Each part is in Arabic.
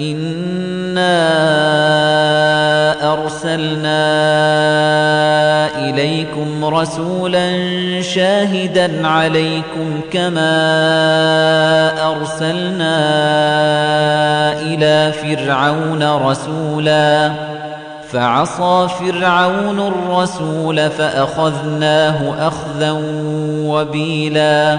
إنا أرسلنا إليكم رسولا شاهدا عليكم كما أرسلنا إلى فرعون رسولا فعصى فرعون الرسول فأخذناه أخذا وبيلا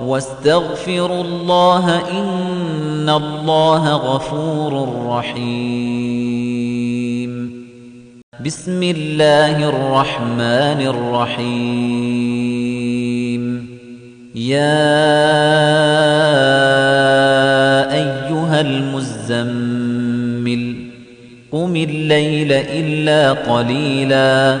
واستغفروا الله إن الله غفور رحيم. بسم الله الرحمن الرحيم. يا أيها المزمل قم الليل إلا قليلا.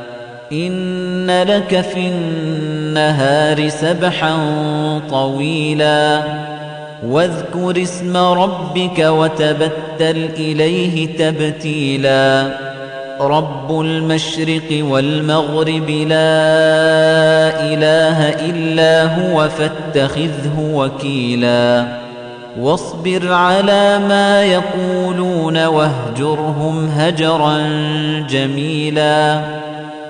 إن لك في النهار سبحا طويلا واذكر اسم ربك وتبتل إليه تبتيلا رب المشرق والمغرب لا إله إلا هو فاتخذه وكيلا واصبر على ما يقولون واهجرهم هجرا جميلا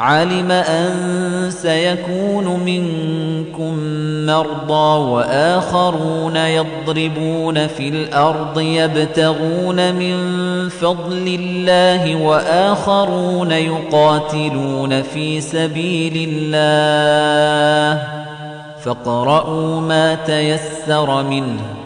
علم أن سيكون منكم مرضى وآخرون يضربون في الأرض يبتغون من فضل الله وآخرون يقاتلون في سبيل الله فاقرؤوا ما تيسر منه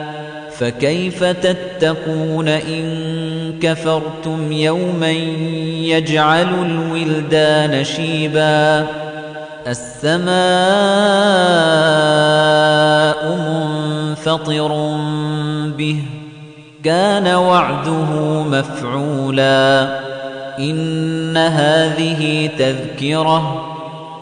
فكيف تتقون إن كفرتم يوما يجعل الولدان شيبا السماء منفطر به كان وعده مفعولا إن هذه تذكرة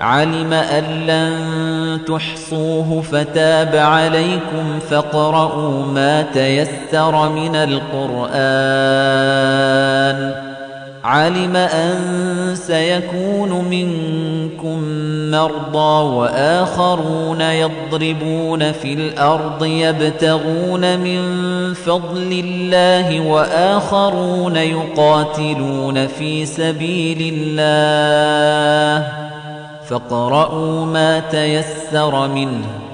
علم أن لن تحصوه فتاب عليكم فاقرؤوا ما تيسر من القرآن. علم أن سيكون منكم مرضى وآخرون يضربون في الأرض يبتغون من فضل الله وآخرون يقاتلون في سبيل الله فاقرؤوا ما تيسر منه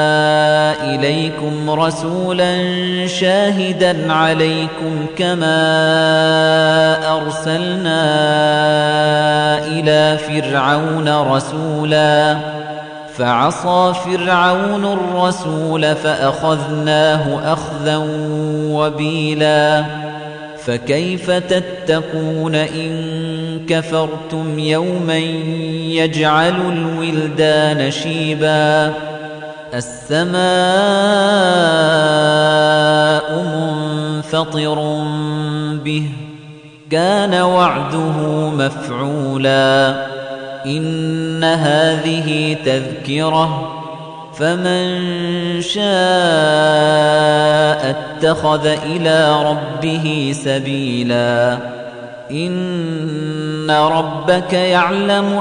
إليكم رسولا شاهدا عليكم كما أرسلنا إلى فرعون رسولا. فعصى فرعون الرسول فأخذناه أخذا وبيلا. فكيف تتقون إن كفرتم يوما يجعل الولدان شيبا؟ السماء منفطر به كان وعده مفعولا. إن هذه تذكرة فمن شاء اتخذ إلى ربه سبيلا. إن ربك يعلم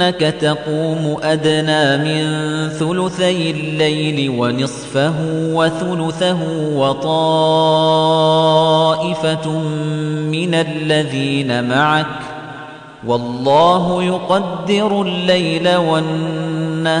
أنك تقوم أدنى من ثلثي الليل ونصفه وثلثه وطائفة من الذين معك والله يقدر الليل والنهار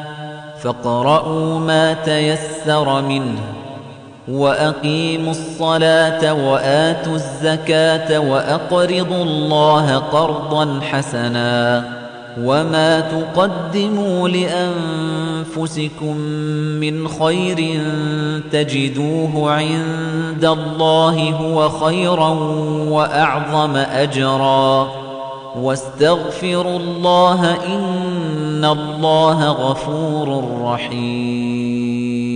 فاقرؤوا ما تيسر منه وأقيموا الصلاة وآتوا الزكاة وأقرضوا الله قرضا حسنا وما تقدموا لأنفسكم من خير تجدوه عند الله هو خيرا وأعظم أجرا واستغفروا الله إن الله غفور رحيم.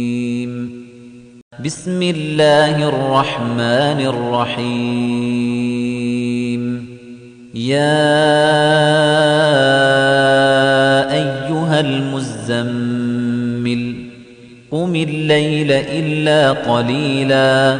بسم الله الرحمن الرحيم. يا أيها المزمل قم الليل إلا قليلا.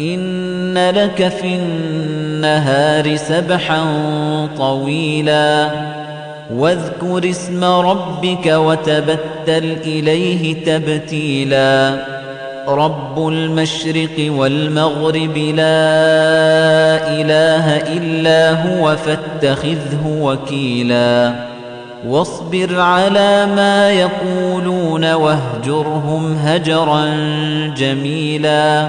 إن لك في النهار سبحا طويلا واذكر اسم ربك وتبتل إليه تبتيلا رب المشرق والمغرب لا إله إلا هو فاتخذه وكيلا واصبر على ما يقولون واهجرهم هجرا جميلا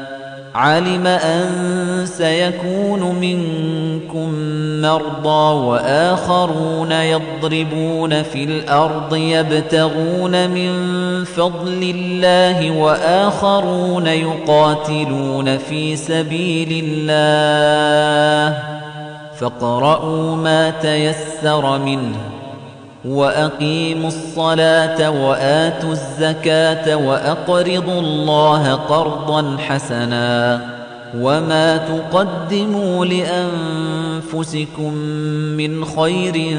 علم أن سيكون منكم مرضى وآخرون يضربون في الأرض يبتغون من فضل الله وآخرون يقاتلون في سبيل الله فاقرؤوا ما تيسر منه وأقيموا الصلاة وآتوا الزكاة وأقرضوا الله قرضا حسنا وما تقدموا لأنفسكم من خير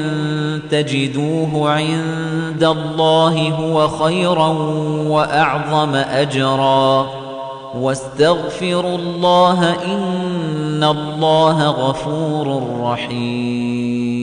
تجدوه عند الله هو خيرا وأعظم أجرا واستغفروا الله إن الله غفور رحيم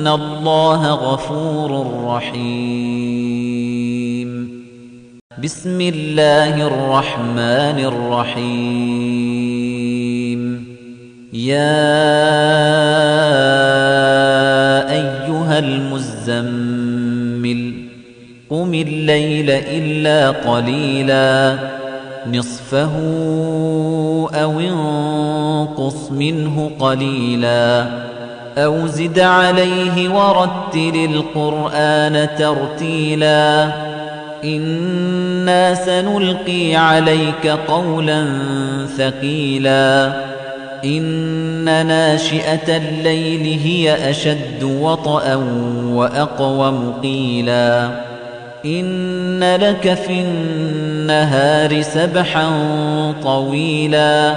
إن الله غفور رحيم. بسم الله الرحمن الرحيم. يا أيها المزمل قم الليل إلا قليلا. نصفه أو انقص منه قليلا. أو زد عليه ورتل القرآن ترتيلا. إنا سنلقي عليك قولا ثقيلا. إن ناشئة الليل هي أشد وطأا وأقوم قيلا إن لك في النهار سبحا طويلا.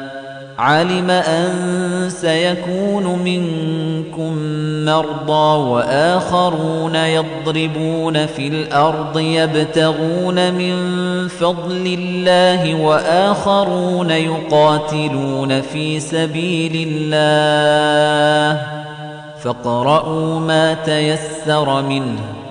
علم أن سيكون منكم مرضى وآخرون يضربون في الأرض يبتغون من فضل الله وآخرون يقاتلون في سبيل الله فاقرؤوا ما تيسر منه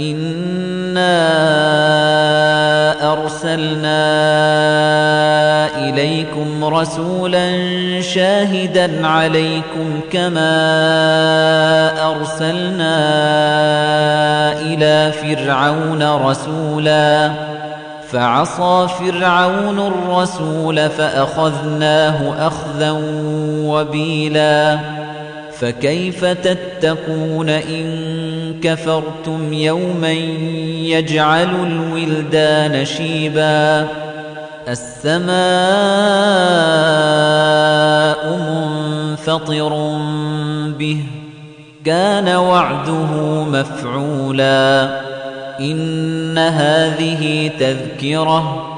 إنا أرسلنا إليكم رسولا شاهدا عليكم كما أرسلنا إلى فرعون رسولا فعصى فرعون الرسول فأخذناه أخذا وبيلا فكيف تتقون إن كفرتم يوما يجعل الولدان شيبا السماء منفطر به كان وعده مفعولا إن هذه تذكرة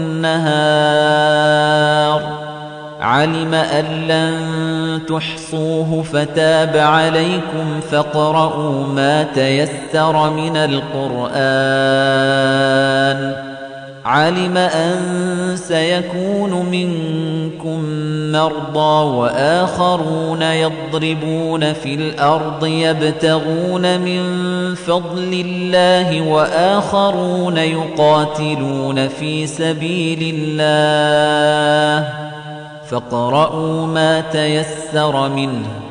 علم أن لن تحصوه فتاب عليكم فاقرؤوا ما تيسر من القرآن. علم أن سيكون منكم مرضى وآخرون يضربون في الأرض يبتغون من فضل الله وآخرون يقاتلون في سبيل الله فاقرؤوا ما تيسر منه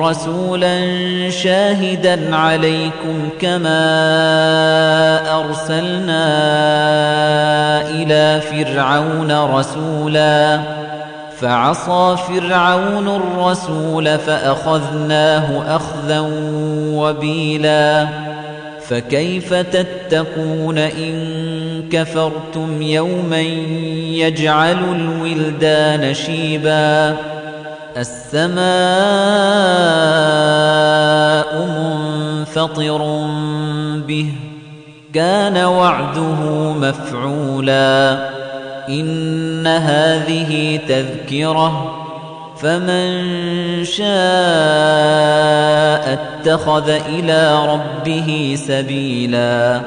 رسولا شاهدا عليكم كما أرسلنا إلى فرعون رسولا فعصى فرعون الرسول فأخذناه أخذا وبيلا فكيف تتقون إن كفرتم يوما يجعل الولدان شيبا السماء منفطر به كان وعده مفعولا. إن هذه تذكرة فمن شاء اتخذ إلى ربه سبيلا.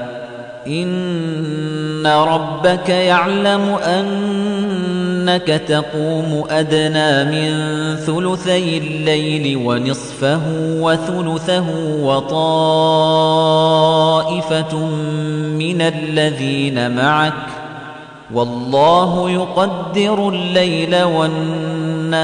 إن ربك يعلم أنك تقوم أدنى من ثلثي الليل ونصفه وثلثه وطائفة من الذين معك والله يقدر الليل والنهار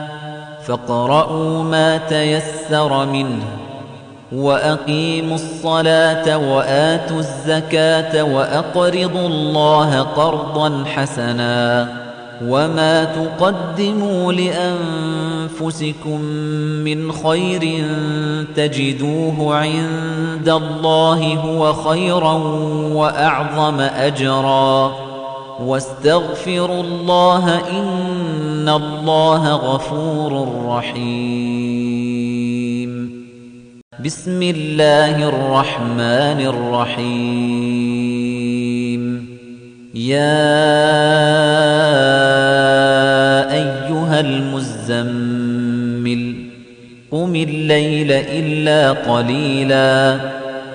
فاقرؤوا ما تيسر منه وأقيموا الصلاة وآتوا الزكاة وأقرضوا الله قرضا حسنا وما تقدموا لأنفسكم من خير تجدوه عند الله هو خيرا وأعظم أجرا. واستغفروا الله إن الله غفور رحيم. بسم الله الرحمن الرحيم. يا أيها المزمل قم الليل إلا قليلا.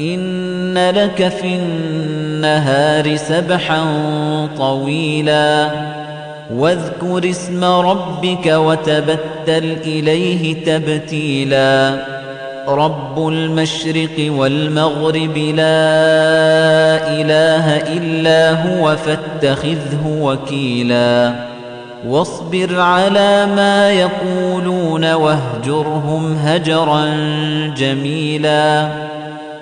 إن لك في النهار سبحا طويلا واذكر اسم ربك وتبتل إليه تبتيلا رب المشرق والمغرب لا إله إلا هو فاتخذه وكيلا واصبر على ما يقولون واهجرهم هجرا جميلا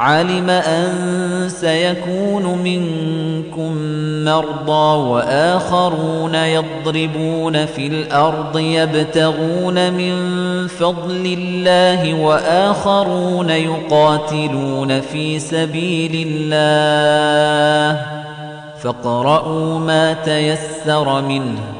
علم أن سيكون منكم مرضى وآخرون يضربون في الأرض يبتغون من فضل الله وآخرون يقاتلون في سبيل الله فاقرؤوا ما تيسر منه